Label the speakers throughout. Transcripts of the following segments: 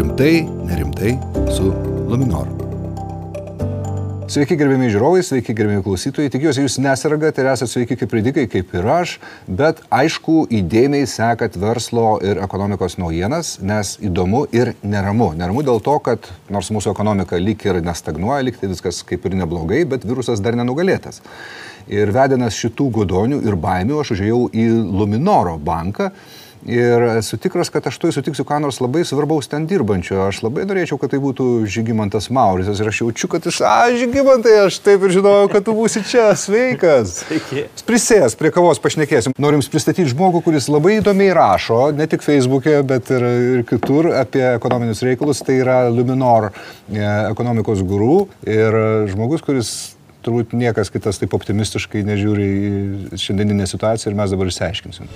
Speaker 1: Rimtai, nerimtai su Luminor. Sveiki gerbėmi žiūrovai, sveiki gerbėmi klausytojai. Tikiuosi, jūs nesiragate ir esate sveiki kaip ridikai, kaip ir aš, bet aišku, įdėmiai sekat verslo ir ekonomikos naujienas, nes įdomu ir neramu. Neramu dėl to, kad nors mūsų ekonomika lyg ir nestagnuoja, lyg tai viskas kaip ir neblogai, bet virusas dar nenugalėtas. Ir vedinas šitų godonių ir baimių aš užėjau į Luminoro banką Ir esu tikras, kad aš tu sutiksiu ką nors labai svarbaus ten dirbančio. Aš labai norėčiau, kad tai būtų Žygimantas Mauricas. Ir aš jaučiu, kad jis, a, Žygimantai, aš taip ir žinojau, kad tu būsi čia. Sveikas. Sveiki. Prisės, prie kavos pašnekėsim. Norim pristatyti žmogų, kuris labai įdomiai rašo, ne tik Facebook'e, bet ir, ir kitur apie ekonominius reikalus. Tai yra Luminor e, ekonomikos gurų ir žmogus, kuris turbūt niekas kitas taip optimistiškai nežiūri į šiandieninę situaciją ir mes dabar išsiaiškinsim.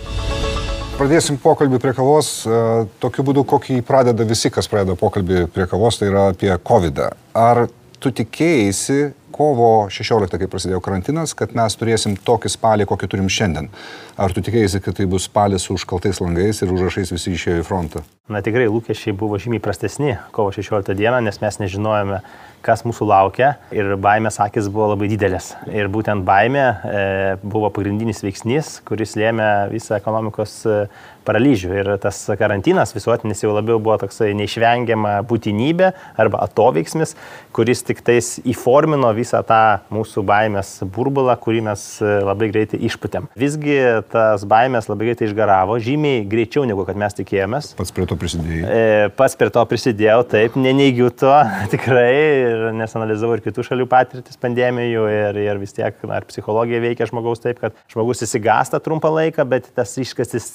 Speaker 1: Pradėsim pokalbį prie kavos e, tokiu būdu, kokį pradeda visi, kas pradeda pokalbį prie kavos, tai yra apie COVID. -ą. Ar tu tikėjai kovo 16, kai prasidėjo karantinas, kad mes turėsim tokį spalį, kokį turim šiandien? Ar tu tikėjai, kad tai bus spalis su užkaltais langais ir užrašais visi išėjo į frontą?
Speaker 2: Na tikrai lūkesčiai buvo žymiai prastesni kovo 16 dieną, nes mes nežinojome, kas mūsų laukia ir baimės akis buvo labai didelės. Ir būtent baimė e, buvo pagrindinis veiksnys, kuris lėmė visą ekonomikos e, paralyžių. Ir tas karantinas visuotinis jau labiau buvo toksai neišvengiama būtinybė arba atoveiksmis, kuris tik tais įformino visą tą mūsų baimės burbulą, kurį mes labai greitai išputėm. Visgi tas baimės labai greitai išgaravo, žymiai greičiau negu kad mes tikėjomės.
Speaker 1: Pats prie to prisidėjai.
Speaker 2: E, pats prie to prisidėjau, taip, neneigiu to tikrai, ir nes analizavau ir kitų šalių patirtis pandemijų ir, ir vis tiek, ar psichologija veikia žmogaus taip, kad žmogus įsigasta trumpą laiką, bet tas iškastis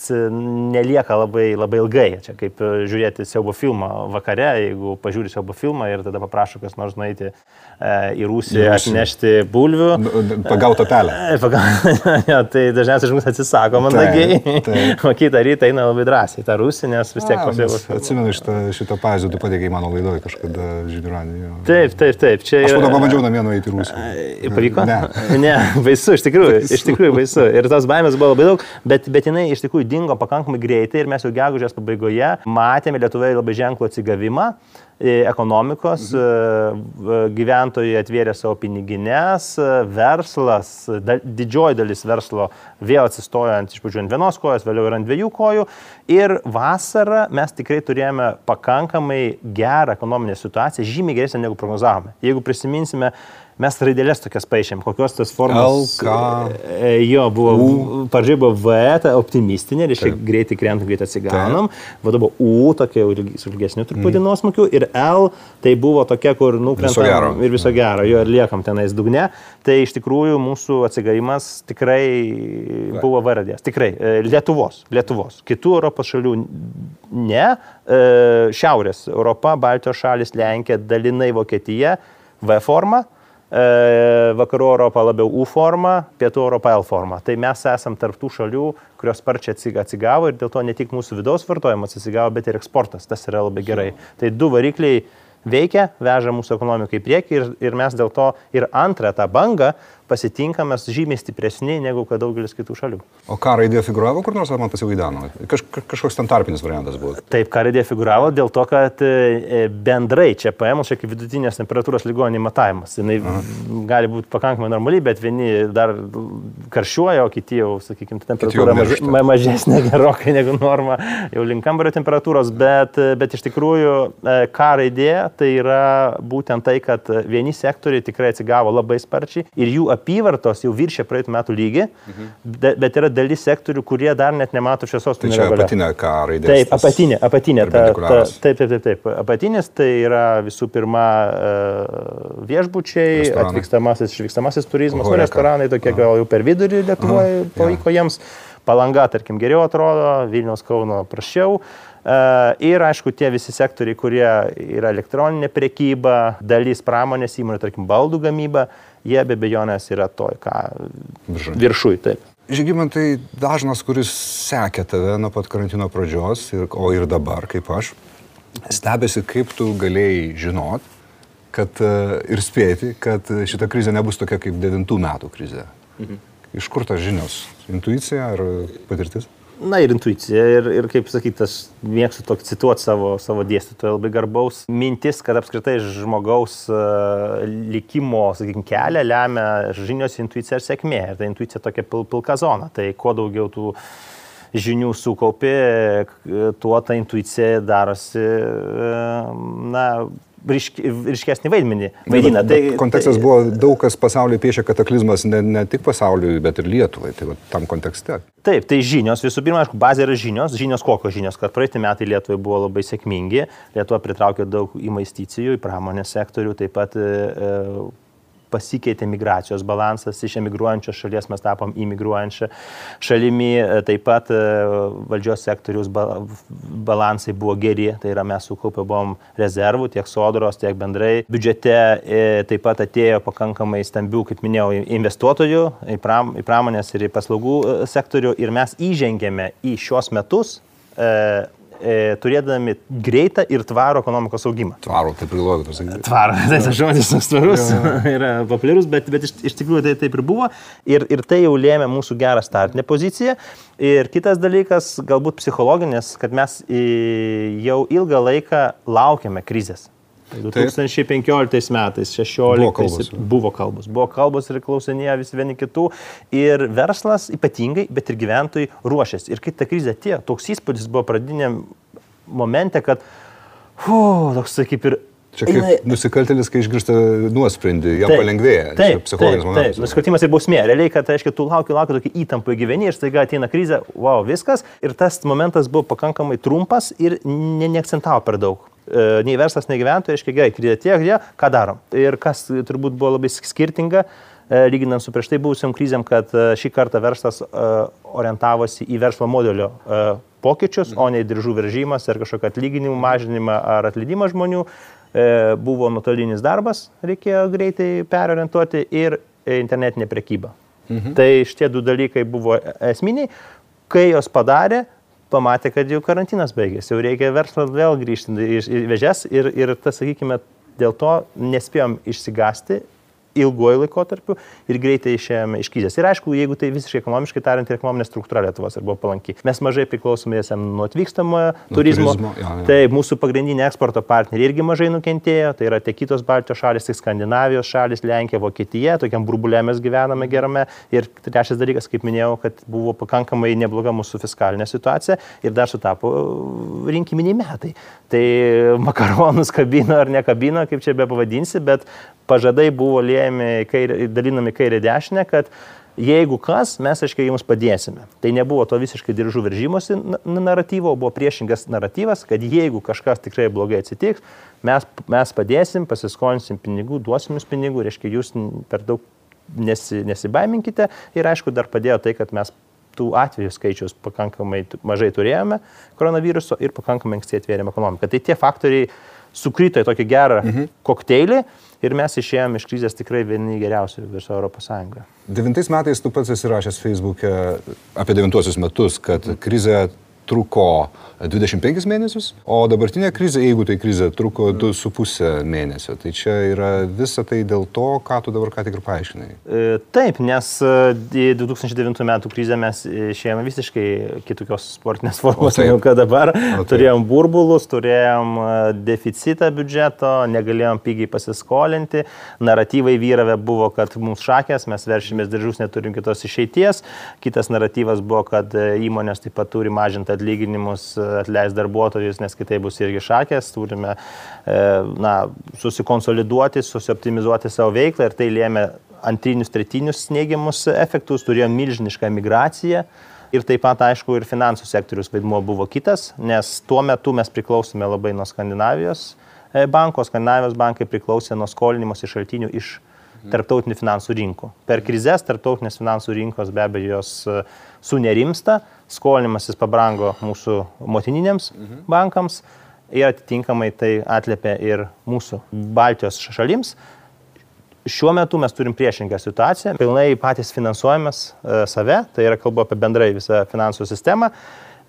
Speaker 2: nelieka labai, labai ilgai. Čia kaip e, žiūrėti siaubo filmą vakare, jeigu pažiūri siaubo filmą ir tada paprašo kas nors nueiti e, į Rusiją, atnešti bulvių.
Speaker 1: Pagautą pelę.
Speaker 2: E, ja, tai dažniausiai žmogus atsisako mandagiai, o kitą rytą eina labai drąsiai tą Rusiją, nes vis tiek pasiūlė.
Speaker 1: Atsimenu šitą, šitą pavyzdį, tu padėkai mano laidoje kažkada žinių radijo.
Speaker 2: Taip, taip, taip. Čia
Speaker 1: Aš tada pabandžiau namie nueiti į Rusiją.
Speaker 2: Ir pavyko? Ne. ne, baisu, iš tikrųjų, iš tikrųjų baisu. Ir tos baimės buvo labai daug, bet, bet jinai iš tikrųjų dingo pakankamai greitai ir mes jau gegužės pabaigoje matėme Lietuvoje labai ženklų atsigavimą ekonomikos, mhm. gyventojai atvėrė savo piniginės, verslas, didžioji dalis verslo vėl atsistojo ant iš pradžių ant vienos kojos, vėliau ir ant dviejų kojų. Ir vasarą mes tikrai turėjome pakankamai gerą ekonominę situaciją, žymiai geresnę negu prognozavome. Jeigu prisiminsime, mes raidelės tokias paaišėm, kokios tas formos.
Speaker 1: LK.
Speaker 2: E, jo, buvo, pradžioje buvo V, ta optimistinė, reiškia greitai krentam, greitai atsigaunam. Vada buvo U, tokia su ilgesniu truputį mm. nuosmukiu. Ir L, tai buvo tokia, kur nukrentam ir viso gero, jo ir liekam tenais dugne. Tai iš tikrųjų mūsų atsigavimas tikrai buvo varadės. Tikrai. E, Lietuvos. Lietuvos. Kitų Europos šalių ne. E, Šiaurės Europa, Baltijos šalis, Lenkija, dalinai Vokietija. V forma, E, vakarų Europą labiau U forma, pietų Europą L forma. Tai mes esam tarptų šalių, kurios sparčiai atsigavo ir dėl to ne tik mūsų vidaus vartojimas atsigavo, bet ir eksportas. Tas yra labai gerai. Tai du varikliai veikia, veža mūsų ekonomiką į priekį ir, ir mes dėl to ir antrą tą bangą pasitinkame žymiai stipresni negu kad daugelis kitų šalių.
Speaker 1: O ką raidė figuravo kur nors, ar man pasivaidano? Kaž, kažkoks ten tarpinis variantas buvo.
Speaker 2: Taip, ką raidė figuravo dėl to, kad e, bendrai čia paėmus, čia kaip vidutinės temperatūros ligoninė matavimas. Jis gali būti pakankamai normaliai, bet vieni dar karščiuoja, o kiti jau, sakykime, temperatūra maž, mažesnė gerokai negu norma, jau link kambario temperatūros, bet, bet iš tikrųjų, e, ką raidė, tai yra būtent tai, kad vieni sektoriai tikrai atsigavo labai sparčiai ir jų apyvartos jau viršė praeitų metų lygį, mhm. bet yra dalis sektorių, kurie dar net nemato šviesos.
Speaker 1: Tai čia apatinė ką raidė.
Speaker 2: Taip, apatinė, apatinė. Ta, ta, taip, taip, taip, taip. Apatinis tai yra visų pirma e, viešbučiai, restoranai. atvykstamasis, išvykstamasis turizmas, Oho, nu, restoranai tokie gal jau per vidurį Lietuvoje pavyko ja. jiems. Palanga, tarkim, geriau atrodo, Vilnius Kauno prašiau. E, ir aišku, tie visi sektoriai, kurie yra elektroninė prekyba, dalis pramonės įmonių, tarkim, baldų gamyba, jie be bejonės yra toj, ką viršui. taip.
Speaker 1: Žygimantai dažnas, kuris sekė tave nuo pat karantino pradžios, ir, o ir dabar, kaip aš, stebėsi, kaip tu galėjai žinot, kad, e, ir spėti, kad šita krizė nebus tokia kaip devintų metų krizė. Mhm. Iš kur tas žinios? Intuicija ar patirtis?
Speaker 2: Na ir intuicija, ir, ir kaip sakyti, aš mėgstu tokį cituoti savo, savo dėstytoją labai garbaus. Mintis, kad apskritai žmogaus uh, likimo, sakykime, kelią lemia žinios, intuicija ir sėkmė. Ir ta intuicija tokia pil, pilka zona. Tai kuo daugiau tų žinių sukaupi, tuo ta intuicija darosi, uh, na, ryšk, ryškesnį vaidmenį vaidina.
Speaker 1: Tai, kontekstas tai, buvo daug kas pasaulyje piešia kataklizmas ne, ne tik pasauliui, bet ir Lietuvai. Tai va, tam kontekste.
Speaker 2: Taip, tai žinios, visų pirma, aišku, bazė yra žinios. Žinios kokios žinios, kad praeitį metai Lietuvai buvo labai sėkmingi. Lietuva pritraukė daug investicijų į pramonės sektorių, taip pat e, pasikeitė migracijos balansas, iš emigruojančios šalies mes tapom imigruojančią šalimi, taip pat e, valdžios sektoriaus balansai buvo geri, tai yra mes sukaupę buvom rezervų tiek sodros, tiek bendrai. Biudžete, e, taip pat atėjo pakankamai stambių, kaip minėjau, investuotojų į, pram, į pramonės ir į paslaugų e, sektorių ir mes įžengėme į šios metus e, turėdami greitą ir tvarų ekonomikos augimą.
Speaker 1: Tvarų, taip ir logiškai pasakyti.
Speaker 2: Tvarų, tai tas žodis tvarus yra populiarus, bet, bet iš, iš tikrųjų tai taip ir buvo ir, ir tai jau lėmė mūsų gerą startinę poziciją. Ir kitas dalykas, galbūt psichologinis, kad mes jau ilgą laiką laukiame krizės. 2015 metais, 16 buvo kalbos. buvo kalbos. Buvo kalbos ir klausinėjo visi vieni kitų. Ir verslas ypatingai, bet ir gyventojai ruošiasi. Ir kai ta krizė atėjo, toks įspūdis buvo pradinėm momente, kad, fu, toks kaip ir
Speaker 1: Čia kaip eina... nusikaltelis, kai išgirsta nuosprendį, jam taip, palengvėja.
Speaker 2: Taip, psichologinis momentas. Taip, nusikaltimas ir bausmė. Realiai, kad, aiškiai, tu lauki, lauki tokį įtampą gyveni ir staiga ateina krizė, wow, viskas. Ir tas momentas buvo pakankamai trumpas ir ne, neakcentavo per daug. E, nei verslas, nei gyventojai, aiškiai, gerai, krizė tiek, jie, ką darom. Ir kas turbūt buvo labai skirtinga, e, lyginant su prieš tai buvusiam krizėm, kad e, šį kartą verslas orientavosi į verslo modelio pokyčius, o ne į diržų veržimas ar kažkokį atlyginimų mažinimą ar atleidimą žmonių buvo nuotolinis darbas, reikėjo greitai perorientuoti ir internetinė prekyba. Mhm. Tai šitie du dalykai buvo esminiai. Kai jos padarė, pamatė, kad jau karantinas baigėsi, jau reikia verslo vėl grįžti į vežes ir, ir tas, sakykime, dėl to nespėjom išsigasti ilguoju laikotarpiu ir greitai išėjome iš krizės. Ir aišku, jeigu tai visiškai ekonomiškai tariant, ir ekonominė struktūra Lietuvos buvo palanki. Mes mažai priklausome esam nuo atvykstamojo turizmo. turizmo ja, ja. Tai mūsų pagrindinė eksporto partneriai irgi mažai nukentėjo. Tai yra tiek kitos Baltijos šalis, tiek Skandinavijos šalis, Lenkija, Vokietija. Tokiam burbulė mes gyvename gerame. Ir trečias dalykas, kaip minėjau, kad buvo pakankamai nebloga mūsų fiskalinė situacija ir dar sutapo rinkiminiai metai. Tai makaronus kabino ar nekabino, kaip čia be pavadinsi, bet pažadai buvo liejami, kairė, dalinami kairė dešinė, kad jeigu kas, mes, aiškiai, jums padėsime. Tai nebuvo to visiškai diržų veržymosi naratyvo, buvo priešingas naratyvas, kad jeigu kažkas tikrai blogai atsitiks, mes, mes padėsim, pasiskolinsim pinigų, duosim jums pinigų, reiškia, jūs per daug nesi, nesibaiminkite ir aišku, dar padėjo tai, kad mes tų atvejų skaičius pakankamai mažai turėjome koronaviruso ir pakankamai anksti atvėrėme ekonomiką. Tai tie faktoriai sukrito į tokį gerą mhm. kokteilį ir mes išėjome iš krizės tikrai vieni geriausių viso Europos Sąjungoje.
Speaker 1: Devintais metais tu pats esi rašęs Facebook'e apie devintuosius metus, kad krizė truko 25 mėnesius, o dabartinė krizė, jeigu tai krizė, truko 2,5 mėnesio. Tai čia yra visa tai dėl to, ką tu dabar ką tik ir paaiškinai.
Speaker 2: E, taip, nes 2009 e, metų krizę mes išėjome visiškai kitokios sportinės formos, negu kad dabar. Turėjom burbulus, turėjom e, deficitą biudžeto, negalėjom pigiai pasiskolinti, naratyvai vyravę buvo, kad mums šakės, mes veršimės diržus, neturim kitos išeities. Kitas naratyvas buvo, kad įmonės taip pat turi mažinti atlyginimus, atleis darbuotojus, nes kitaip bus irgi šakės, turime e, na, susikonsoliduoti, susioptimizuoti savo veiklą ir tai lėmė antrinius, tretinius neigiamus efektus, turėjome milžinišką migraciją. Ir taip pat, aišku, ir finansų sektorius vaidmuo buvo kitas, nes tuo metu mes priklausome labai nuo Skandinavijos e, banko, Skandinavijos bankai priklausė nuo skolinimosi šaltinių iš tarptautinių finansų rinkų. Per krizės tarptautinės finansų rinkos be abejo jos e, sunerimsta, skolinimasis pabrango mūsų motininėms mhm. bankams ir atitinkamai tai atlėpia ir mūsų Baltijos šalims. Šiuo metu mes turim priešingą situaciją, pilnai patys finansuojamės e, save, tai yra kalba apie bendrai visą finansų sistemą.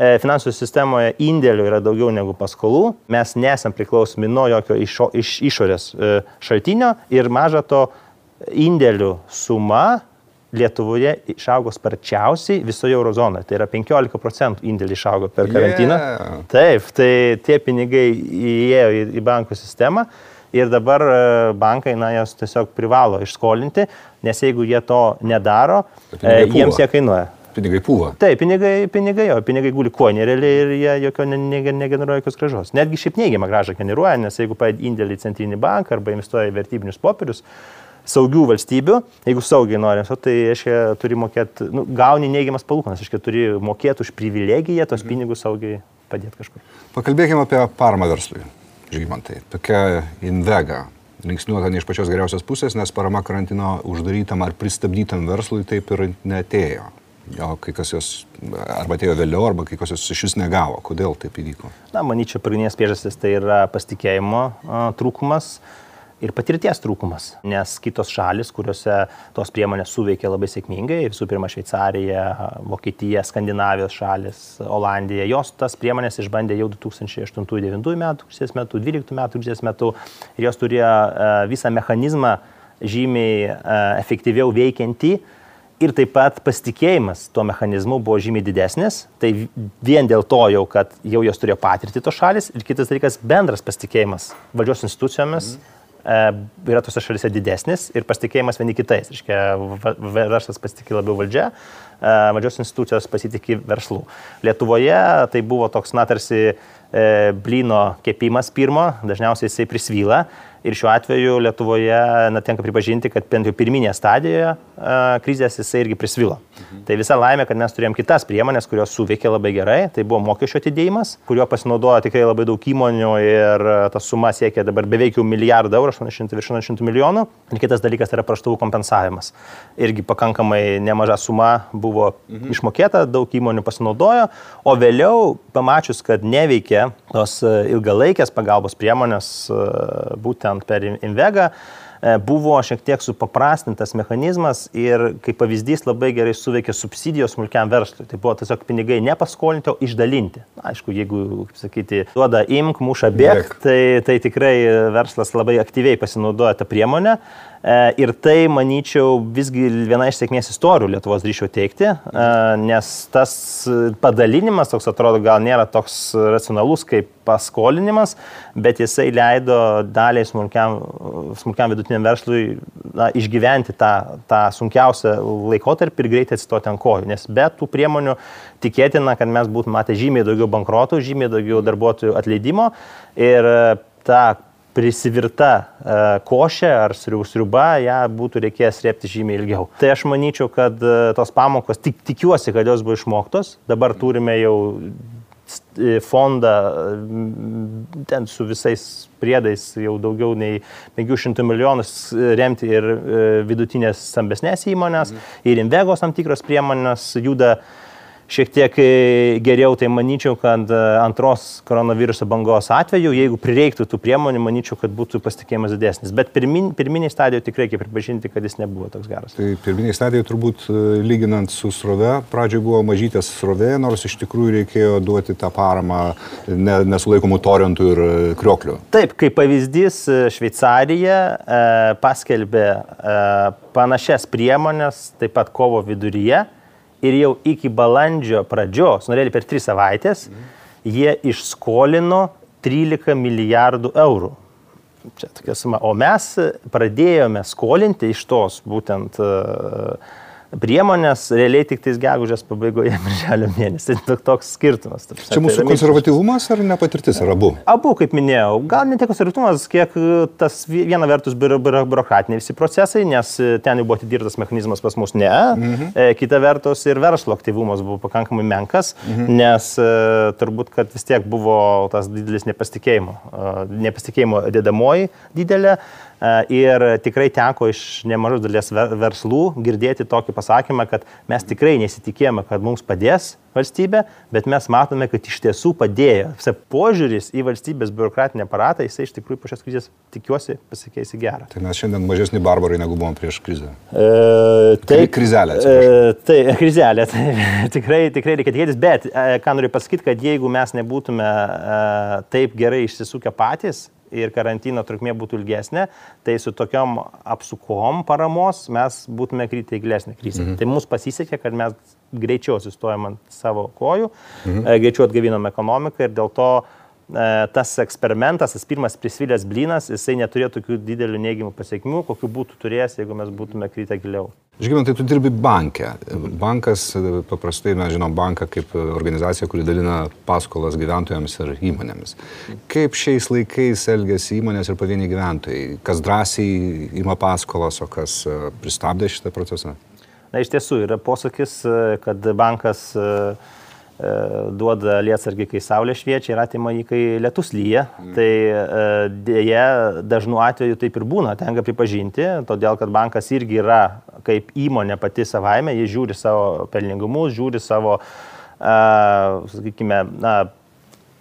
Speaker 2: E, finansų sistemoje indėlių yra daugiau negu paskolų, mes nesam priklausomi nuo jokio išo, iš išorės šaltinio ir maža to indėlių suma Lietuvoje išaugo sparčiausiai visoje eurozonoje. Tai yra 15 procentų indėlį išaugo per karantiną.
Speaker 1: Yeah.
Speaker 2: Taip, tai tie pinigai įėjo į, į bankų sistemą ir dabar e, bankai, na, jos tiesiog privalo išskolinti, nes jeigu jie to nedaro,
Speaker 1: Tai
Speaker 2: e, jiems jie kainuoja.
Speaker 1: Pinigai pūva.
Speaker 2: Taip, pinigai, pinigai, jo, pinigai guli kuonė realiai ir jie jokio ne- ne- negeneruoja jokios gražos. Netgi šiaip neigiamą gražą generuoja, nes jeigu paėdė indėlį į centrinį banką arba investuoja į vertybinius popierius, saugių valstybių, jeigu saugiai nori, tai reiškia, turi mokėti, nu, gauni neigiamas palūkanas, reiškia, turi mokėti už privilegiją tos pinigus saugiai padėti kažkur.
Speaker 1: Pakalbėkime apie paramą verslui. Žygimantai, tokia invega. Linksniuota ne iš pačios geriausios pusės, nes parama karantino uždarytam ar pristabdytam verslui taip ir netėjo. Jo, kai kas jos arba atėjo vėliau, arba kai kas jos iš vis negavo. Kodėl taip įvyko?
Speaker 2: Na, manyčiau, pagrindinės priežastis tai yra pasitikėjimo a, trūkumas ir patirties trūkumas. Nes kitos šalis, kuriuose tos priemonės suveikia labai sėkmingai, visų pirma Šveicarija, Vokietija, Skandinavijos šalis, Olandija, jos tas priemonės išbandė jau 2008-2009 metų, krizės metu, 2012 metų krizės metu ir jos turėjo a, visą mechanizmą žymiai a, efektyviau veikiantį Ir taip pat pasitikėjimas tuo mechanizmu buvo žymiai didesnis. Tai vien dėl to jau, kad jau jos turėjo patirtį tos šalis. Ir kitas dalykas - bendras pasitikėjimas valdžios institucijomis. Mm. Yra tose šalise didesnis ir pasitikėjimas vieni kitais. Reiškia, verslas pasitikė labiau valdžia, e, valdžios institucijos pasitikė verslų. Lietuvoje tai buvo toks, na, tarsi e, blino kepimas pirmo, dažniausiai jisai prisvyla. Ir šiuo atveju Lietuvoje, na, tenka pripažinti, kad bent jau pirminėje stadijoje a, krizės jisai irgi prisvilo. Mhm. Tai visa laimė, kad mes turėjom kitas priemonės, kurios suveikė labai gerai. Tai buvo mokesčio atidėjimas, kuriuo pasinaudojo tikrai labai daug įmonių ir a, ta suma siekia dabar beveik jau milijardą eurų, 800 virš 800 milijonų. Ir kitas dalykas tai yra praštovų kompensavimas. Irgi pakankamai nemaža suma buvo mhm. išmokėta, daug įmonių pasinaudojo, o vėliau pamačius, kad neveikia tos a, ilgalaikės pagalbos priemonės a, būtent per Invega, e, buvo šiek tiek supaprastintas mechanizmas ir kaip pavyzdys labai gerai suveikė subsidijos smulkiam verslui. Tai buvo tiesiog pinigai ne paskolinti, o išdalinti. Aišku, jeigu, kaip sakyti, duoda imk, muša bėg, tai, tai tikrai verslas labai aktyviai pasinaudoja tą priemonę. E, Ir tai, manyčiau, visgi viena iš sėkmės istorijų Lietuvos drįšiau teikti, e, nes tas padalinimas, toks atrodo, gal nėra toks racionalus kaip paskolinimas, bet jisai leido daliai smulkiam, smulkiam vidutiniam verslui na, išgyventi tą, tą sunkiausią laikotarpį ir greitai atsistoti ant kojų. Nes be tų priemonių tikėtina, kad mes būtume matę žymiai daugiau bankrotų, žymiai daugiau darbuotojų atleidimo ir e, ta prisivirta e, košė ar sriu- sriuba, ją būtų reikėjęs rėpti žymiai ilgiau. Tai aš manyčiau, kad e, tos pamokos, tik, tikiuosi, kad jos buvo išmoktos. Dabar turime jau st- fondą ten su visais priedais jau daugiau nei 500 milijonus remti ir e, vidutinės stambesnės įmonės, ir invegos tam tikros priemonės juda šiek tiek e, geriau, tai manyčiau, kad e, antros koronaviruso bangos atveju, jeigu prireiktų tų priemonių, manyčiau, kad būtų pasitikėjimas didesnis. Bet pirmin, pirminiai stadijoje tikrai reikia pripažinti, kad jis nebuvo toks geras.
Speaker 1: Tai pirminiai stadijai turbūt e, lyginant su srove, pradžioje buvo mažytės srovė, nors iš tikrųjų reikėjo duoti tą paramą ne, nesulaikomų torentų ir krioklių.
Speaker 2: Taip, kaip pavyzdys, Šveicarija e, paskelbė e, panašias priemonės taip pat kovo viduryje ir jau iki balandžio pradžios, norėli per tris savaitės, jie išskolino 13 milijardų eurų. Čia tokia suma. O mes pradėjome skolinti iš tos būtent e, priemonės realiai tik tais gegužės pabaigoje, birželio mėnesį. Tai toks skirtumas. ta prasme.
Speaker 1: Čia
Speaker 2: Tai
Speaker 1: mūsų
Speaker 2: yra
Speaker 1: konservatyvumas ar nepatirtis, ar abu?
Speaker 2: Abu, kaip minėjau, gal ne tiek konservatyvumas, kiek e, tas vi- viena vertus biuro- biuro- biurokratiniai visi procesai, nes e, ten jau buvo atidirtas mechanizmas pas mus ne. Mhm. Kita vertus ir verslo aktyvumas buvo pakankamai menkas, mhm. nes e, turbūt, kad vis tiek buvo tas didelis nepasitikėjimo, e, nepasitikėjimo dedamoji didelė. E, Ir tikrai teko iš nemažos dalies ver- verslų girdėti tokį pasakymą, kad mes tikrai nesitikėjome, kad mums padės valstybė, bet mes matome, kad iš tiesų padėjo. Visa požiūris į valstybės biurokratinį aparatą, jisai iš tikrųjų po šios krizės tikiuosi pasikeis į gerą.
Speaker 1: Tai mes šiandien mažesni barbarai negu buvom prieš krizę.
Speaker 2: E,
Speaker 1: Kri- krizelė.
Speaker 2: E, tai krizelė, tai tikrai, tikrai reikia tikėtis, bet e, ką noriu pasakyti, kad jeigu mes nebūtume e, taip gerai išsisukę patys ir karantino trukmė būtų ilgesnė, tai su tokiom apsukom paramos mes būtume krytę į gilesnę krizę. Mhm. Tai mums pasisekė, kad mes greičiau sustojom ant savo kojų, mhm. greičiau atgavinom ekonomiką ir dėl to e, tas eksperimentas, tas pirmas prisvilęs blinas, jisai neturėjo tokių didelių neigiamų pasiekmių, kokių būtų turėjęs, jeigu mes būtume krytę giliau.
Speaker 1: Žygimantai, tu dirbi banke. Bankas, paprastai mes žinom banką kaip organizacija, kuri dalina paskolas gyventojams ir įmonėms. Kaip šiais laikais elgesi įmonės ir pavieniai gyventojai? Kas drąsiai ima paskolas, o kas pristabdė šitą procesą?
Speaker 2: Na, iš tiesų yra posakis, e, kad bankas e, e, duoda lietsargį, kai saulė šviečia ir atima jį, kai lietus lyja. Mm. Tai dėja dažnu atveju taip ir būna, tenka pripažinti, todėl kad bankas irgi yra kaip įmonė pati savaime, jis žiūri savo pelningumus, žiūri savo, sakykime, na,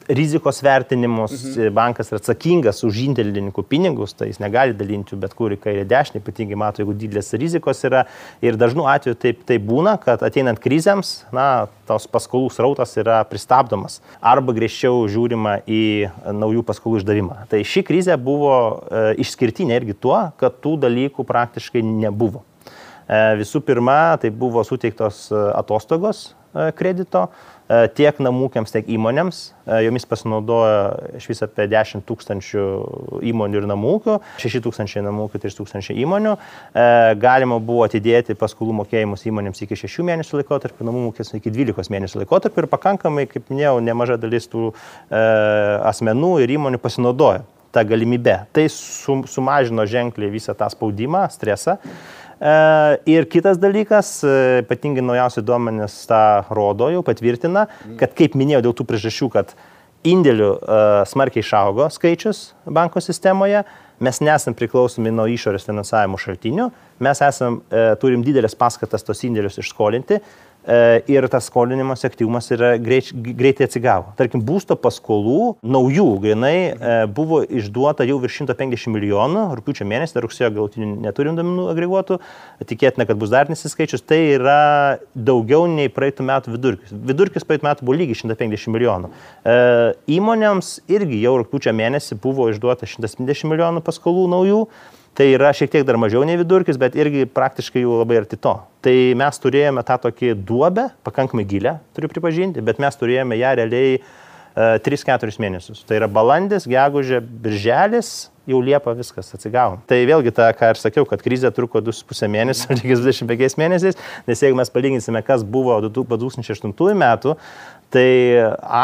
Speaker 2: rizikos vertinimus, mhm. bankas yra atsakingas už indėlininkų pinigus, tai jis negali dalinti bet kur į kairę dešinę, ypatingai mato, jeigu didelės rizikos yra. Ir dažnu atveju taip, taip būna, kad ateinant krizėms, na, tos paskolų srautas yra pristabdomas arba griežčiau žiūrima į naujų paskolų išdavimą. Tai ši krizė buvo e, išskirtinė irgi tuo, kad tų dalykų praktiškai nebuvo. E, visų pirma, tai buvo suteiktos e, atostogos e, kredito, E, tiek namūkiams, tiek įmonėms. E, jomis pasinaudojo iš viso apie 10 tūkstančių įmonių ir namūkių, 6 tūkstančiai namūkių, 3 tūkstančiai įmonių. E, galima buvo atidėti paskolų mokėjimus įmonėms iki 6 mėnesių laikotarpio, namūkės iki 12 mėnesių laikotarpio ir pakankamai, kaip minėjau, nemaža dalis tų asmenų ir įmonių pasinaudojo tą galimybę. Tai sumažino ženkliai visą tą spaudimą, stresą. E, ir kitas dalykas, e, ypatingai naujausi duomenys tą rodo, jau patvirtina, kad kaip minėjau, dėl tų priežasčių, kad indėlių e, smarkiai išaugo skaičius banko sistemoje, mes nesam priklausomi nuo išorės finansavimo šaltinių, mes esam, turim didelės paskatas tos indėlius išskolinti ir tas skolinimas aktyvumas yra greit, greitai atsigavo. Tarkim, būsto paskolų naujų grinai e, buvo išduota jau virš 150 milijonų, rūpiučio mėnesį, dar rugsėjo galutinių neturim domenų agreguotų, tikėtina, kad bus dar nesiskaičius, tai yra daugiau nei praeitų metų vidurkis. Vidurkis praeitų metų buvo lygiai 150 milijonų. E, įmonėms irgi jau rūpiučio mėnesį buvo išduota 150 milijonų paskolų naujų. Tai yra šiek tiek dar mažiau nei vidurkis, bet irgi praktiškai jau labai arti to. Tai mes turėjome tą tokį duobę, pakankamai gilę, turiu pripažinti, bet mes turėjome ją realiai e, 3-4 mėnesius. Tai yra balandis, gegužė, birželis, jau Liepa viskas atsigavo. Tai vėlgi tą, ką ir sakiau, kad krizė truko 2,5 mėnesio, lygiai 25 mėnesiais, nes jeigu mes palyginsime, kas buvo 2008 metų, tai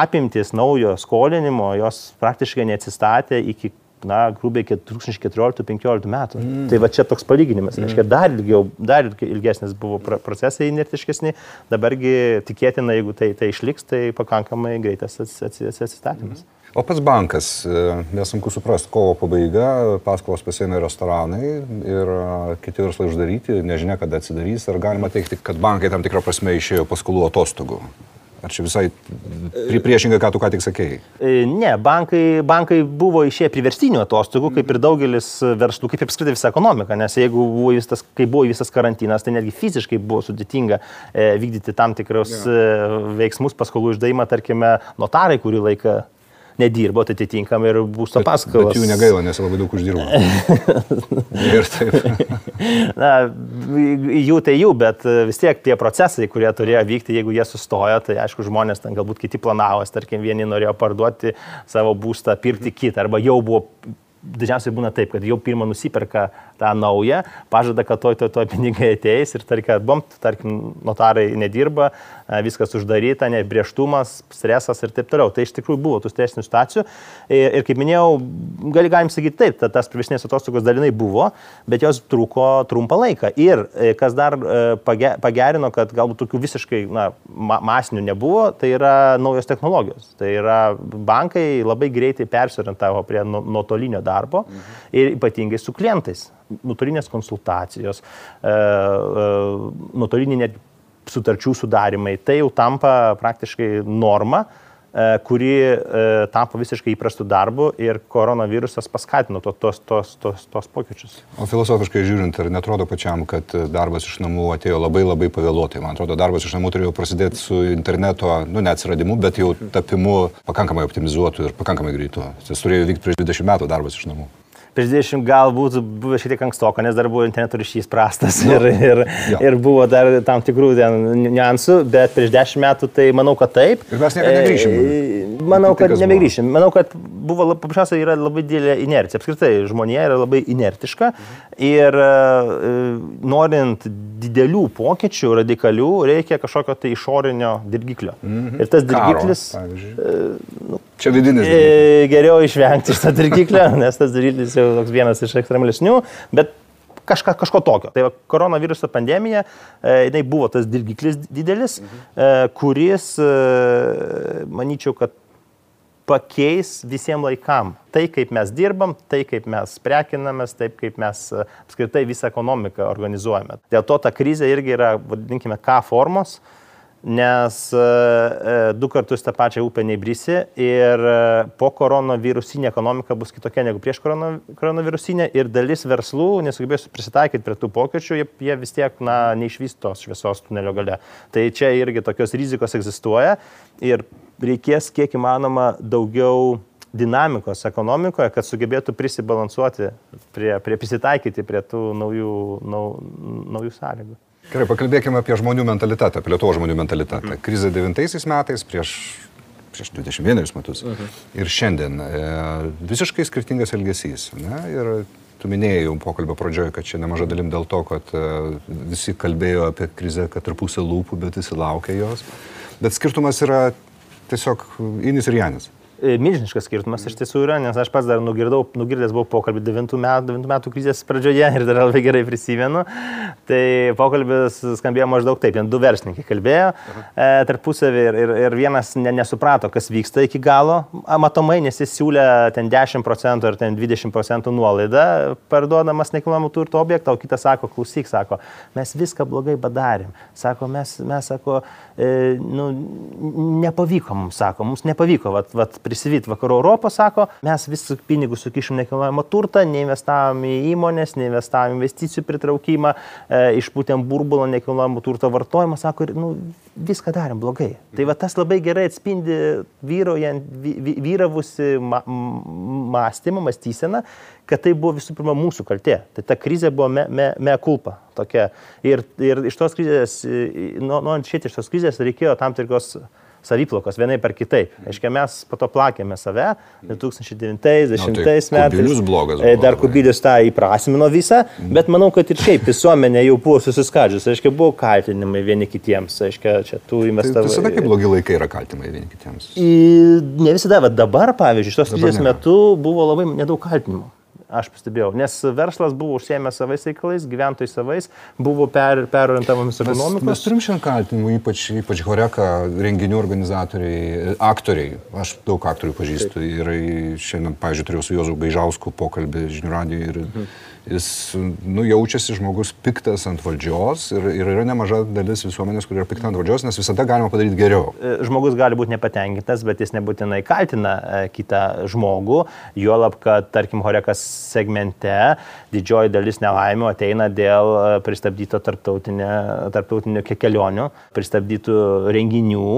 Speaker 2: apimtis naujo skolinimo, jos praktiškai neatsistatė iki na, grubiai 2014-2015 metų. Mm. Tai va čia toks palyginimas. Mm. Reiškia, dar, ilgiau, dar ilgesnis buvo procesai inertiškesni, dabargi tikėtina, jeigu tai, tai išliks, tai pakankamai greitas atsistatymas. Mm.
Speaker 1: O pats bankas, e, nesunku suprasti, kovo pabaiga, paskolos pasieina restoranai ir e, kiti verslai uždaryti, nežinia, kada atsidarys, ar galima teikti, kad bankai tam tikrą prasme išėjo paskolų atostogų. Ar čia visai priešingai, ką tu ką tik sakėjai?
Speaker 2: E, ne, bankai, bankai buvo išėję priverstinių atostogų, kaip ir daugelis verslų, kaip ir apskritai visa ekonomika, nes jeigu buvo visas, kai buvo visas karantinas, tai netgi fiziškai buvo sudėtinga e, vykdyti tam tikrus ja. e, veiksmus, paskolų išdavimą, tarkime, notarai kurį laiką nedirbo, tai atitinkamai ir būsto paskolos.
Speaker 1: Bet jų negaila, nes labai daug uždirbo. ir taip.
Speaker 2: Na, jų tai jų, bet vis tiek tie procesai, kurie turėjo vykti, jeigu jie sustojo, tai aišku, žmonės ten galbūt kiti planavo, tarkim, vieni norėjo parduoti savo būstą, pirkti kitą, arba jau buvo dažniausiai būna taip, kad jau pirmą nusiperka tą naują, pažada, kad toj, toj, toj pinigai ateis ir tarkim, bom, tarkim, notarai nedirba, viskas uždaryta, nebrėžtumas, stresas ir taip toliau. Tai iš tikrųjų buvo tų stresinių situacijų. Ir, ir kaip minėjau, gali, galim sakyti taip, ta, tas privesinės atostogos dalinai buvo, bet jos truko trumpą laiką. Ir e, kas dar e, pagerino, kad galbūt tokių visiškai na, masinių nebuvo, tai yra naujos technologijos. Tai yra bankai labai greitai persiorientavo prie nuotolinio darbo darbo mhm. ir ypatingai su klientais. Nutolinės konsultacijos, e, e, nuotoliniai net sutarčių sudarimai, tai jau tampa praktiškai norma e, kuri tapo visiškai įprastų darbų ir koronavirusas paskatino to, tos, tos, tos, tos pokyčius.
Speaker 1: O filosofiškai žiūrint, ar netrodo pačiam, kad darbas iš namų atėjo labai labai pavėluotai? Man atrodo, darbas iš namų turėjo prasidėti su interneto, nu, neatsiradimu, bet jau tapimu pakankamai optimizuotų ir pakankamai greitų. Jis turėjo vykti prieš 20 metų darbas iš namų
Speaker 2: prieš 20 galbūt buvo šiek tiek ankstoko, nes dar buvo interneto ryšys prastas ir, ir, jo. ir buvo dar tam tikrų niuansų, bet prieš 10 metų tai manau, kad taip.
Speaker 1: Ir mes niekada negrįšim.
Speaker 2: E, manau, kad tai, nebegrįšim. Manau, kad buvo paprasčiausiai yra labai didelė inercija. Apskritai, žmonija yra labai inertiška ir e, norint didelių pokyčių, radikalių, reikia kažkokio tai išorinio dirgiklio. Mhm. Ir tas dirgiklis... Karo,
Speaker 1: nu, Čia vidinis.
Speaker 2: E, geriau išvengti šitą dirgiklę, nes tas dirgiklis jau toks vienas iš ekstremalesnių, bet kažka, kažko tokio. Tai va, koronaviruso pandemija, e, jinai buvo tas dirgiklis didelis, mhm. e, kuris, e, manyčiau, kad pakeis visiems laikam. Tai, kaip mes dirbam, tai, kaip mes prekinamės, taip, kaip mes e, apskritai visą ekonomiką organizuojame. Dėl to ta krizė irgi yra, vadinkime, K formos. Nes e, e, du kartus tą pačią upę neįbrisi ir e, po koronavirusinė ekonomika bus kitokia negu prieš koronavirusinę ir dalis verslų nesugebės prisitaikyti prie tų pokyčių, jie, jie vis tiek na, neišvystos šviesos tunelio gale. Tai čia irgi tokios rizikos egzistuoja ir reikės kiek įmanoma daugiau dinamikos ekonomikoje, kad sugebėtų prisibalansuoti, prie, prie prisitaikyti prie tų naujų, nau, naujų sąlygų.
Speaker 1: Gerai, pakalbėkime apie žmonių mentalitetą, apie Lietuvos žmonių mentalitetą. Mhm. Krizė 9 metais, prieš, prieš 21 metus mhm. ir šiandien e, visiškai skirtingas elgesys. Ne? Ir tu minėjai jau pokalbio pradžioje, kad čia nemaža dalim dėl to, kad e, visi kalbėjo apie krizę, kad ir pusė lūpų, bet visi laukia jos. Bet skirtumas yra tiesiog Inis ir Janis.
Speaker 2: E, milžiniškas skirtumas iš tiesų yra, nes aš pats dar nugirdau, nugirdęs buvau pokalbį 9 metų, 9 metų krizės pradžioje ir dar labai gerai prisimenu. Tai pokalbis skambėjo maždaug taip, du verslininkai kalbėjo e, tarpusavį ir, ir, ir vienas ne, nesuprato, kas vyksta iki galo, matomai, nes jis siūlė ten 10 procentų ar ten 20 procentų nuolaidą parduodamas nekilnojamo turto objektą, o kitas sako, klausyk, sako, mes viską blogai padarėm. Sako, mes, mes sako, e, nu, nepavyko mums, sako, mums nepavyko. Vat, vat, prisivyti vakarų Europą, sako, mes visų pinigus sukišim nekilnojamo turtą, neinvestavom į įmonės, neinvestavom investicijų pritraukimą, e, išpūtėm burbulą nekilnojamo turto vartojimą, sako, ir nu, viską darėm blogai. Tai va tas labai gerai atspindi vyrojant, vy, vyravusi ma, mąstymą, mąstyseną, kad tai buvo visų pirma mūsų kaltė. Tai ta krizė buvo me, me, me kulpa. Tokia. Ir, ir iš tos krizės, norint išėti iš tos krizės, reikėjo tam tikros saviplokos vienai per kitaip. Aiškiai, mes po to plakėme save 2009-2010 no, tai metais.
Speaker 1: Blogas,
Speaker 2: e, dar kubilius tą įprasmino visą, bet manau, kad ir šiaip visuomenė jau buvo susiskadžius. Aiškiai, buvo kaltinimai vieni kitiems. Aiškiai, čia tų investavimų.
Speaker 1: Tai visada kaip blogi laikai yra kaltinimai vieni kitiems.
Speaker 2: Į, ne visada, bet dabar, pavyzdžiui, šitos krizės metu buvo labai nedaug kaltinimų aš pastebėjau, nes verslas buvo užsiemęs savais reikalais, gyventojai savais, buvo per, perorientavimas ekonomikos.
Speaker 1: Mes turim šiandien kaltinimų, ypač, ypač Horeka renginių organizatoriai, aktoriai. Aš daug aktorių pažįstu Taip. ir šiandien, pavyzdžiui, turėjau su Jozu Gaižausku pokalbį žinių radijoje ir mhm jis nu, jaučiasi žmogus piktas ant valdžios ir, ir yra nemaža dalis visuomenės, kur yra pikta ant valdžios, nes visada galima padaryti geriau.
Speaker 2: E, žmogus gali būti nepatenkintas, bet jis nebūtinai kaltina e, kitą žmogų, juolab, kad, tarkim, Horekas segmente didžioji dalis nelaimių ateina dėl e, pristabdyto tarptautinio kelionių, pristabdytų renginių,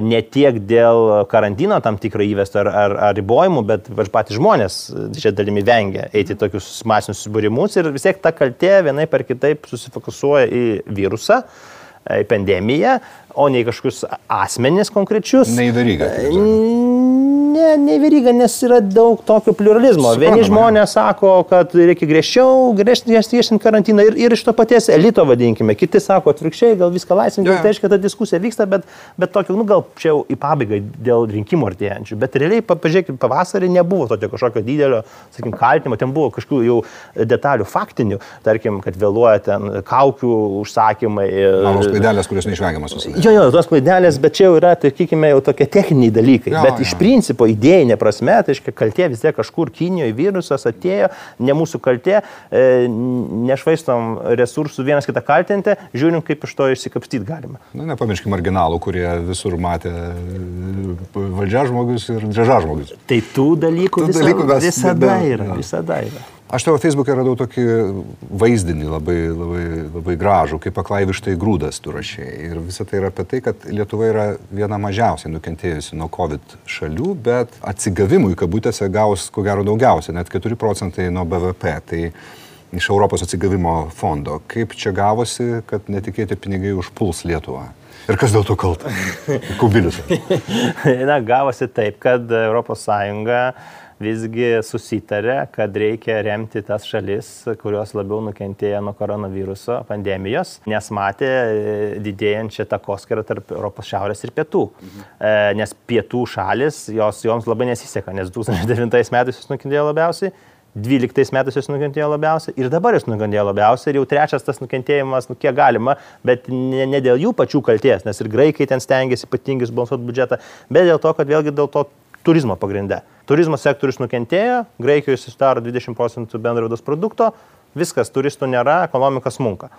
Speaker 2: ne tiek dėl karantino tam tikro įvesto ar, ar, ar ribojimų, bet patys žmonės didžiąją dalimi vengia eiti tokius masinius susibūrimus ir vis tiek ta kaltė vienai per kitaip susifokusuoja į virusą, į pandemiją, o ne į kažkokius asmenis konkrečius.
Speaker 1: Neįdaryga.
Speaker 2: Ne, ne veryga, nes yra daug tokio pluralizmo. Suprantama. Vieni žmonės sako, kad reikia griežčiau, griežtinti karantiną ir, ir iš to paties elito vadinkime. Kiti sako atvirkščiai, gal viską laisvinti. Yeah. Tai reiškia, ta diskusija vyksta, bet, bet tokio, nu gal čia jau į pabaigą dėl rinkimų artėjančių. Bet realiai, pažiūrėkit, pavasarį nebuvo tokio kažkokio didelio, sakykim, kaltinimo, ten buvo kažkokių jau detalių faktinių, tarkim, kad vėluoja ten kaukių užsakymai.
Speaker 1: Tos klaidelės, kurios neišvengiamas visada.
Speaker 2: Jo, jo, tos klaidelės, bet čia jau yra, tai sakykime, jau tokie techniniai dalykai. Ja, bet ja. iš principo idėjinė prasme, tai reiškia kaltė vis tiek kažkur Kinijoje virusas atėjo, ne mūsų kaltė, e, nešvaistom resursų vienas kitą kaltinti, žiūrim, kaip iš to išsikapstyti galima.
Speaker 1: Na, nepamirškime marginalų, kurie visur matė valdžia žmogus ir džeža žmogus.
Speaker 2: Tai tų dalykų, tų visa, dalykų mes, visada yra, visada yra.
Speaker 1: Aš tavo Facebook'e radau tokį vaizdinį labai, labai, labai gražų, kaip paklaivištai grūdas tu rašiai. Ir visą tai yra apie tai, kad Lietuva yra viena mažiausiai nukentėjusi nuo COVID šalių, bet atsigavimui kabutėse gaus ko gero daugiausia, net 4 procentai nuo BVP. Tai iš Europos atsigavimo fondo. Kaip čia gavosi, kad netikėti pinigai užpuls Lietuvą? Ir kas dėl to kalta? Kubilius.
Speaker 2: Na, gavosi taip, kad ES visgi susitarė, kad reikia remti tas šalis, kurios labiau nukentėjo nuo koronaviruso pandemijos, nes matė e, didėjančią takoskirą tarp Europos šiaurės ir pietų. Mhm. Nes pietų šalis, jos, joms labai nesiseka, nes 2009 metais jos nukentėjo labiausiai. 12 metais jis nukentėjo labiausiai ir dabar jis nukentėjo labiausiai ir jau trečias tas nukentėjimas, nu kiek galima, bet ne, ne dėl jų pačių kalties, nes ir graikai ten stengiasi ypatingai subalansuoti biudžetą, bet dėl to, kad vėlgi dėl to turizmo pagrindė. Turizmo sektorius nukentėjo, Graikijoje susidaro 20 procentų bendro vidaus produkto, viskas, turistų nėra, ekonomika smunka.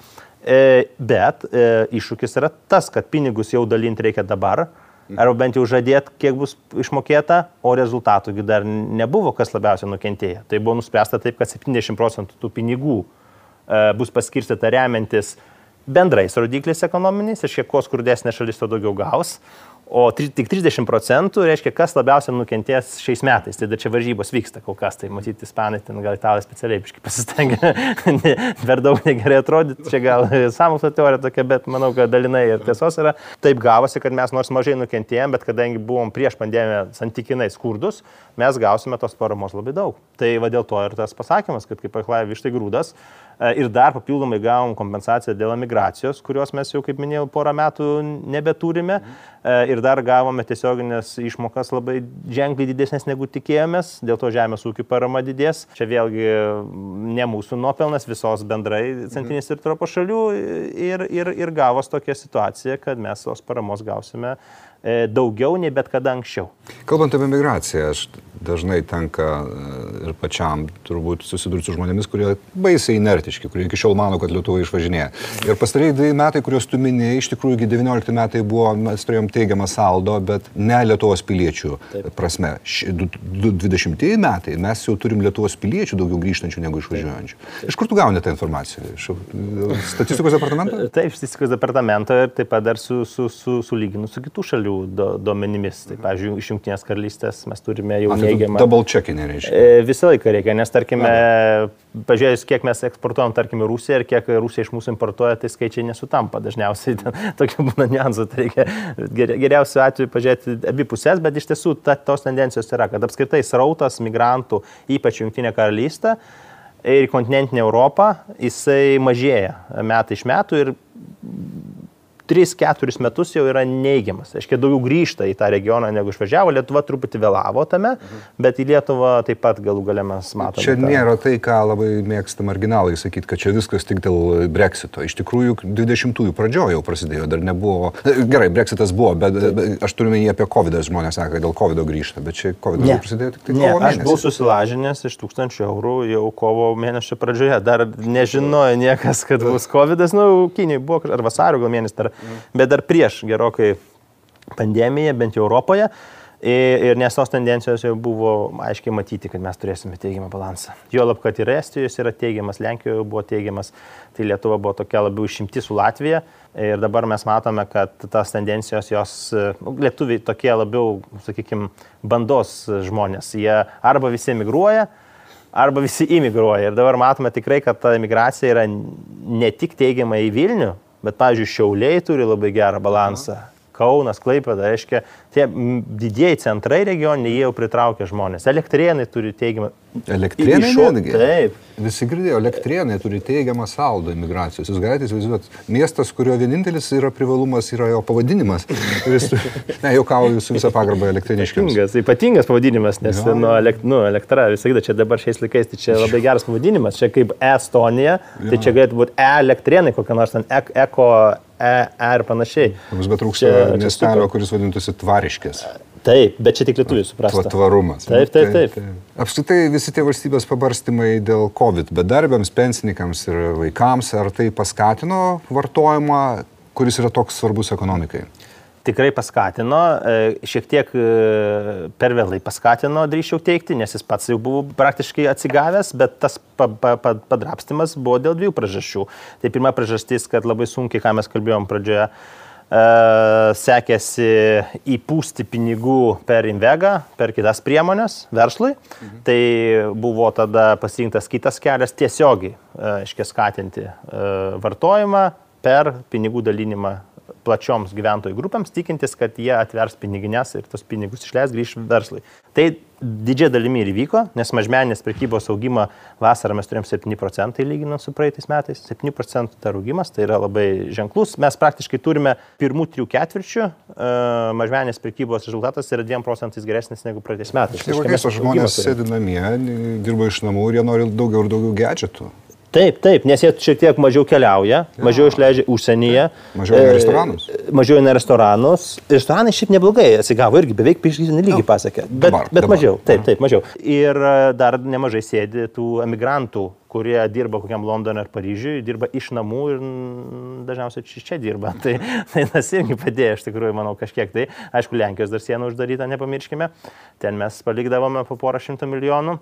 Speaker 2: E, bet e, iššūkis yra tas, kad pinigus jau dalinti reikia dabar, arba bent jau žadėti, kiek bus išmokėta, o rezultatų dar nebuvo, kas labiausiai nukentėjo. Tai buvo nuspręsta taip, kad 70 procentų tų pinigų e, bus paskirstyta remiantis bendrais rodikliais ekonominiais, ir šiek kuo skurdesnė šalis to daugiau gaus, O tik 30 procentų reiškia, kas labiausiai nukentės šiais metais. Tai čia varžybos vyksta kol kas, tai matyti, ispanai ten gal italai specialiai biškai pasistengia per daug negerai atrodyti. Čia gal samokslo teorija tokia, bet manau, kad dalinai ir tiesos yra. Taip gavosi, kad mes nors mažai nukentėjom, bet kadangi buvom prieš pandemiją santykinai skurdus, mes gausime tos paramos labai daug. Tai va dėl to ir tas pasakymas, kad kaip aklai vištai grūdas, ir dar papildomai gavom kompensaciją dėl emigracijos, kurios mes jau, kaip minėjau, porą metų nebeturime. E, ir dar gavome tiesioginės išmokas labai ženkliai didesnės negu tikėjomės, dėl to žemės ūkio parama didės. Čia vėlgi ne mūsų nuopelnas, visos bendrai centrinės ir Europos šalių. Ir, ir, ir gavos tokia situacija, kad mes tos paramos gausime E, daugiau nei bet kada anksčiau.
Speaker 1: Kalbant apie migraciją, aš dažnai tenka e, ir pačiam turbūt susidurti su žmonėmis, kurie baisiai inertiški, kurie iki šiol mano, kad Lietuva išvažinėja. Ir pastarėjai dviejai metai, kuriuos tu minėjai, iš tikrųjų iki 19 metai buvo, mes turėjom teigiamą saldo, bet ne Lietuvos piliečių Taip. prasme. 20 metai mes jau turim Lietuvos piliečių daugiau grįžtančių negu išvažiuojančių. Taip. Iš kur tu gauni tą informaciją? Iš statistikos departamento?
Speaker 2: Taip, statistikos departamento ir taip pat dar su, su, su, sulyginu su kitų šalių šalių do, duomenimis. Tai, pavyzdžiui, iš Junktinės karalystės mes turime jau tai neigiamą.
Speaker 1: Double checkinį reiškia.
Speaker 2: E, visą laiką reikia, nes tarkime, pažiūrėjus, kiek mes eksportuojam, tarkime, Rusiją ir kiek Rusija iš mūsų importuoja, tai skaičiai nesutampa. Dažniausiai ten tokių būna niuansų. Tai reikia geriausiu atveju pažiūrėti abi pusės, bet iš tiesų ta, tos tendencijos yra, kad apskritai srautas migrantų, ypač Junktinė karalystė, ir kontinentinė Europa, jisai mažėja metai iš metų ir 3-4 metus jau yra neigiamas. Aiškiai, daugiau grįžta į tą regioną negu išvažiavo. Lietuva truputį vėlavo tame, bet į Lietuvą taip pat galų galę mes matome.
Speaker 1: Čia nėra tai, ką labai mėgsta marginalai sakyti, kad čia viskas tik dėl Brexito. Iš tikrųjų, 20-ųjų pradžioje jau prasidėjo, dar nebuvo. Gerai, Brexitas buvo, bet, bet aš turiu minėti apie COVID, žmonės sako, kad dėl COVID grįžta, bet čia COVID prasidėjo tik tai ne, kovo mėnesį.
Speaker 2: Aš buvau susilažinęs iš 1000 eurų jau kovo mėnesio pradžioje, dar nežinojo niekas, kad bus COVID, nu, Kinijai buvo, ar vasario gal mėnesį, ar bet dar prieš gerokai pandemiją, bent jau Europoje. Ir nes tos tendencijos jau buvo aiškiai matyti, kad mes turėsime teigiamą balansą. Jo lab, kad ir Estijos yra teigiamas, Lenkijoje buvo teigiamas, tai Lietuva buvo tokia labiau išimti su Latvija. Ir dabar mes matome, kad tas tendencijos jos, nu, lietuviai tokie labiau, sakykime, bandos žmonės. Jie arba visi emigruoja, arba visi imigruoja. Ir dabar matome tikrai, kad ta imigracija yra ne tik teigiama į Vilnių, bet, pavyzdžiui, Šiauliai turi labai gerą balansą. Kaunas, Klaipėda, reiškia, tie didieji centrai regioniniai, jau pritraukia žmonės. Elektrienai turi teigiamą.
Speaker 1: Elektrienai netgi. Taip. Visi girdėjo, elektrienai turi teigiamą saldo imigracijos. Jūs galite įsivaizduoti, miestas, kurio vienintelis yra privalumas, yra jo pavadinimas. Jis, ne, jau kauju su visą pagarbą elektriniškiams.
Speaker 2: Ypatingas, ypatingas pavadinimas, nes ja. nu, elekt, nu, elektra, visą kitą čia dabar šiais laikais, tai čia labai geras pavadinimas. Čia kaip Estonija, tai ja. tai čia galėtų būti E-elektrienai, kokia nors ten e eko E, E ir panašiai.
Speaker 1: Mums bet trūksta miestelio, kuris vadintųsi Tvariškės.
Speaker 2: Taip, bet čia tik lietuvių suprasta.
Speaker 1: Tvarumas.
Speaker 2: Taip, taip, taip.
Speaker 1: Apskritai visi tie valstybės pabarstymai dėl COVID bedarbiams, pensininkams ir vaikams, ar tai paskatino vartojimą, kuris yra toks svarbus ekonomikai?
Speaker 2: Tikrai paskatino, e, šiek tiek e, per vėlai paskatino, drįščiau teikti, nes jis pats jau buvo praktiškai atsigavęs, bet tas pa, pa, pa, padrapstimas buvo dėl dviejų priežasčių. Tai pirma priežastis, kad labai sunkiai, ką mes kalbėjom pradžioje, e, sekėsi įpūsti pinigų per Invegą, per kitas priemonės verslui. Mhm. Tai buvo tada pasirinktas kitas kelias tiesiogiai, aiškiai, skatinti vartojimą per pinigų dalinimą plačioms gyventojų grupėms, tikintis, kad jie atvers piniginės ir tos pinigus išleis grįž verslui. Tai didžiai dalimi ir įvyko, nes mažmeninės prekybos augimą vasarą mes turėjom 7 procentai lyginant su praeitais metais. 7 procentų dar augimas, tai yra labai ženklus. Mes praktiškai turime pirmų trijų ketvirčių, uh, mažmeninės prekybos rezultatas yra 2 procentais geresnis negu praeitais metais.
Speaker 1: Tai kokiais žmonės sėdi namie, dirba iš namų ir jie nori daugiau ir daugiau gadgetų.
Speaker 2: Taip, taip, nes jie šiek tiek mažiau keliauja, ja. mažiau išleidžia užsienyje.
Speaker 1: Mažiau į restoranus.
Speaker 2: Mažiau į restoranus. Restoranai šiaip neblogai atsigavo irgi, beveik priešgyzinį lygį pasakė. Bet, dabar, bet dabar. mažiau, taip, taip, mažiau. Ir e, dar nemažai sėdi tų emigrantų, kurie dirba kokiam Londone ar Paryžiui, dirba iš namų ir dažniausiai čia, čia dirba. Tai, tai tas irgi padėjo, iš tikrųjų, manau, kažkiek tai. Aišku, Lenkijos dar siena uždaryta, nepamirškime. Ten mes palikdavome po porą šimtų milijonų.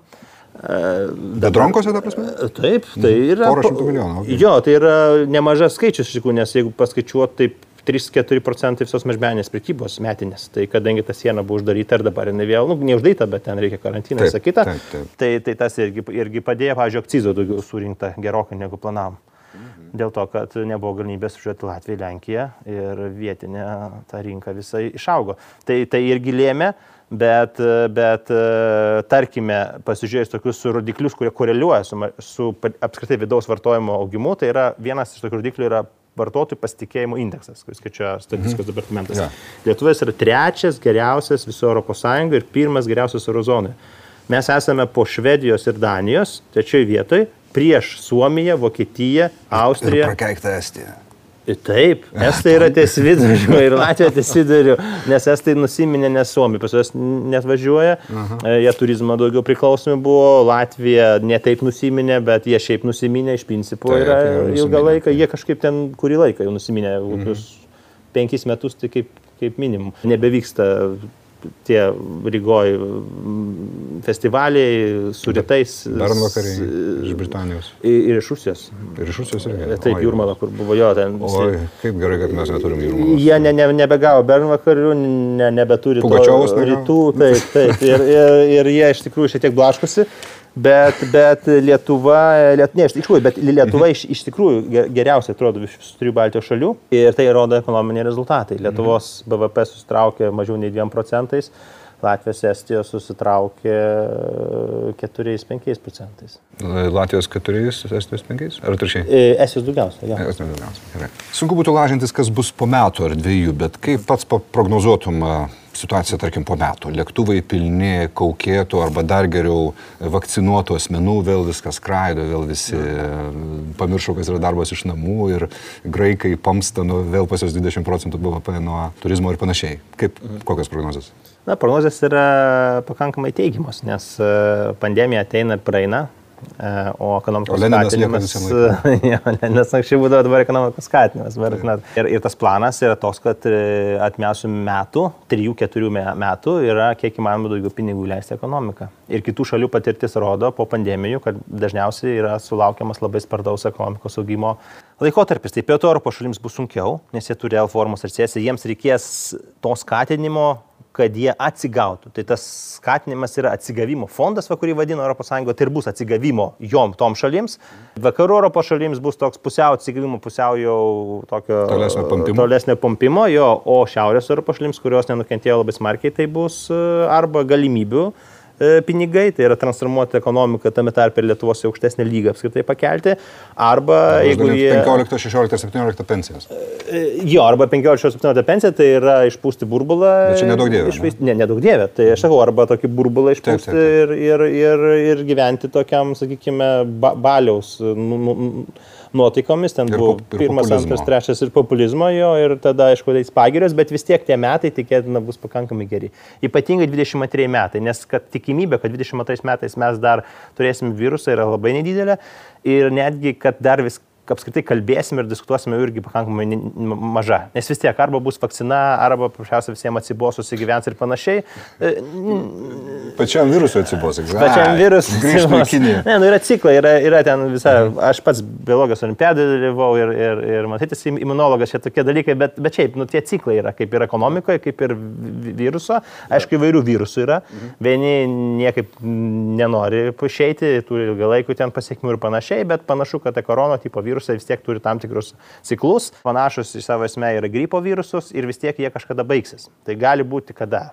Speaker 1: Bedronkose, ta prasme?
Speaker 2: Taip, tai mhm. yra.
Speaker 1: Porą šimtų milijonų. Okay.
Speaker 2: Jo, tai yra nemažas skaičius, iš tikrųjų, nes jeigu paskaičiuot, taip 3-4 procentai visos mažmenės prekybos metinės. Tai kadangi ta siena buvo uždaryta ir dabar jinai vėl, nu, neuždaryta, bet ten reikia karantiną ir taip. Tai, tai tas irgi, irgi padėjo, pavyzdžiui, akcizo daugiau surinkta gerokai negu planavom. Mhm. Dėl to, kad nebuvo galimybės užduoti Latviją, Lenkiją ir vietinė ta rinka visai išaugo. Tai, tai irgi lėmė, bet, bet tarkime, pasižiūrėjus tokius rodiklius, kurie koreliuoja su, su apskritai vidaus vartojimo augimu, tai yra vienas iš tokių rodiklių yra vartotojų pasitikėjimo indeksas, kuris skaičiuoja statistikos mhm. departamentas. Ja. Lietuvės yra trečias geriausias viso ES ir pirmas geriausias eurozonoje. Mes esame po Švedijos ir Danijos trečioje vietoje prieš Suomiją, Vokietiją, Austriją.
Speaker 1: Ir prakeikta Estija.
Speaker 2: Taip, estai yra ties viduriu ir Latvija ties viduriu, nes estai nusiminė, nes Suomija pas juos net važiuoja, Aha. E, jie turizmo daugiau priklausomi buvo, Latvija netaip nusiminė, bet jie šiaip nusiminė iš principo Taip, yra ilgą laiką, jie kažkaip ten kurį laiką jau nusiminė, kokius mhm. penkis metus tai kaip, kaip minimum. Nebevyksta tie Rygoj festivaliai su rytais.
Speaker 1: Bernvakariai iš Britanijos.
Speaker 2: Ir iš Rusijos.
Speaker 1: Ir iš Rusijos irgi.
Speaker 2: Taip, Jūrmala, kur buvo jo ten.
Speaker 1: Oi, kaip gerai, kad mes neturim Jūrmalos.
Speaker 2: Jie ne, ne, nebegavo Bernvakarių, ne, nebeturi
Speaker 1: Pugačiovas
Speaker 2: rytų. Taip, taip. Ir, ir, ir jie iš tikrųjų šiek tiek blaškosi. Bet, bet Lietuva, liet, ne, iš tikrųjų, bet Lietuva iš, iš tikrųjų geriausiai atrodo iš visų trijų Baltijos šalių ir tai rodo ekonominiai rezultatai. Lietuvos BVP susitraukė mažiau nei 2 procentais, Latvijos, Estijos susitraukė 4-5 procentais.
Speaker 1: Latvijos 4, Estijos 5? Ar atvirkščiai?
Speaker 2: E, Estijos daugiausia. Ja.
Speaker 1: Estijos daugiausia. Gerai. Sunku būtų lažintis, kas bus po metų ar dviejų, bet kaip pats prognozuotum situacija, tarkim, po metų. Lėktuvai pilni kaukėtų arba dar geriau vakcinuotų asmenų, vėl viskas skraido, vėl visi ja. pamiršo, kas yra darbas iš namų ir graikai pamsta nu, vėl pas jos 20 procentų BVP nuo turizmo ir panašiai. Kaip, kokios prognozijos?
Speaker 2: Na, prognozijos yra pakankamai teigiamos, nes e, pandemija ateina ir praeina, E, o ekonomikos skatinimas. ja, nes anksčiau būdavo dabar ekonomikos skatinimas. Ir, ir tas planas yra toks, kad e, atmėsiu metų, 3-4 metų yra kiek įmanoma daugiau pinigų leisti ekonomiką. Ir kitų šalių patirtis rodo po pandemijų, kad dažniausiai yra sulaukiamas labai spartaus ekonomikos augimo laikotarpis. Tai pietų Europos šalims bus sunkiau, nes jie turi L formos ir sėsi, jiems reikės to skatinimo kad jie atsigautų. Tai tas skatinimas yra atsigavimo fondas, va, kurį vadina ES, tai ir bus atsigavimo jom tom šalims. Vakarų Europos šalims bus toks pusiau atsigavimo, pusiau jau tokio
Speaker 1: tolesnio pompimo.
Speaker 2: tolesnio pompimo, jo, o Šiaurės Europos šalims, kurios nenukentėjo labai smarkiai, tai bus e, arba galimybių e, pinigai, tai yra transformuoti ekonomiką tame tarpe Lietuvos į aukštesnį lygą apskritai pakelti, arba jeigu jie...
Speaker 1: 15, 16, 17 pensijas.
Speaker 2: E, jo, arba 15-17 pensija, tai yra išpūsti burbulą.
Speaker 1: Bet čia nedaug dievė.
Speaker 2: Išvaist... Ne, nedaug dievė. Tai aš sakau, arba tokį burbulą išpūsti taip, taip, taip. Ir, ir, ir, ir gyventi tokiam, sakykime, ba baliaus. Nu, nu, nuotaikomis, ten ir buvo ir pirmas, populizmo. antras, trečias ir populizmo jo, ir tada, aišku, tai pagirios, bet vis tiek tie metai tikėtina bus pakankamai geri. Ypatingai 22 metai, nes kad tikimybė, kad 22 metais mes dar turėsim virusą yra labai nedidelė ir netgi, kad dar vis apskritai kalbėsim ir diskutuosim irgi pakankamai maža. Nes vis tiek arba bus vakcina, arba paprasčiausiai visiems atsibos, susigyvens ir panašiai. E,
Speaker 1: Pačiam virusui atsibos,
Speaker 2: egzaminas. Pačiam virusui. Ne, nu yra ciklai, yra, yra ten visa, aš pats biologijos olimpiadai dalyvau ir, ir, ir matytis imunologas, čia tokie dalykai, bet, bet šiaip, nu tie ciklai yra, kaip ir ekonomikoje, kaip ir viruso. Aišku, įvairių virusų yra. Vieni niekaip nenori išeiti, turi ilgalaikių ten pasiekmių ir panašiai, bet panašu, kad korono tipo virusas virusai vis tiek turi tam tikrus ciklus, panašus į savo esmę yra gripo virusus ir vis tiek jie kažkada baigsis. Tai gali būti kada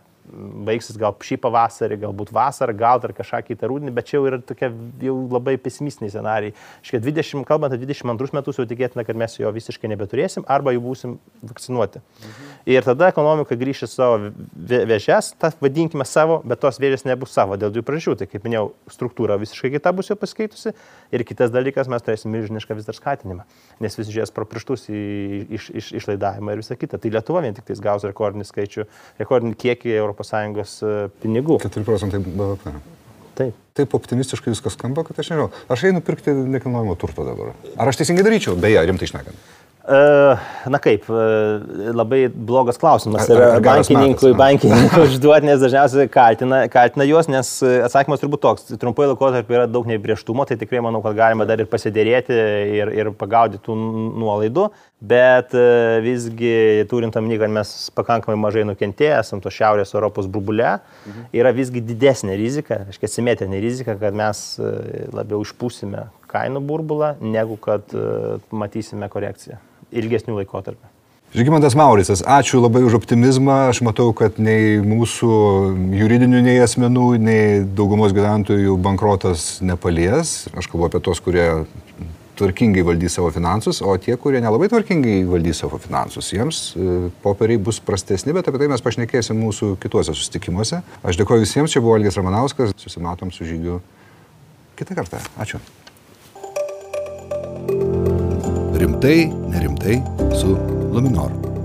Speaker 2: baigsis gal šį pavasarį, galbūt vasarą, gal dar kažką kitą rūdinį, bet čia jau yra tokie jau labai pesimistiniai scenarijai. Škia 20, kalbant apie 22 metus, jau tikėtina, kad mes jo visiškai nebeturėsim arba jau būsim vakcinuoti. Mhm. Ir tada ekonomika grįš į savo vėžes, tas vadinkime savo, bet tos vėžės nebus savo dėl dviejų priežasčių. Tai kaip minėjau, struktūra visiškai kita bus jau pasikeitusi ir kitas dalykas, mes turėsim milžinišką vis dar skatinimą, nes visi žiūrės pro pirštus į iš, iš, išlaidavimą ir visą kitą. Tai Lietuva vien tik tais gaus rekordinį skaičių, rekordinį kiekį ES e, pinigų.
Speaker 1: 4 procentai BVP.
Speaker 2: Taip.
Speaker 1: Taip optimistiškai viskas skamba, kad aš nežinau. Aš einu pirkti nekilnojamo turto dabar. Ar aš teisingai daryčiau? Beje, rimtai išnekant.
Speaker 2: E, na kaip, e, labai blogas klausimas yra bankininkui, bankininkui užduoti, nes dažniausiai kaltina, kaltina juos, nes atsakymas turbūt toks. Trumpai laikotarpį yra daug neįbrieštumo, tai tikrai manau, kad galima dar ir pasidėrėti ir, ir pagaudyti tų nuolaidų, bet e, visgi turint omeny, kad mes pakankamai mažai nukentėję esam to Šiaurės Europos burbule, mhm. yra visgi didesnė rizika, aiškiai simetrinė rizika, kad mes labiau išpūsime kainų burbulą, negu kad matysime korekciją ilgesnių laikotarpių.
Speaker 1: Žygimantas Mauricas, ačiū labai už optimizmą. Aš matau, kad nei mūsų juridinių, nei asmenų, nei daugumos gyventojų bankrotas nepalies. Aš kalbu apie tos, kurie tvarkingai valdys savo finansus, o tie, kurie nelabai tvarkingai valdys savo finansus, jiems e, popieriai bus prastesni, bet apie tai mes pašnekėsim mūsų kituose susitikimuose. Aš dėkoju visiems, čia buvo Algis Ramanauskas, susimatom su žygiu kitą kartą. Ačiū. Rimtai, nerimtai su Luminor.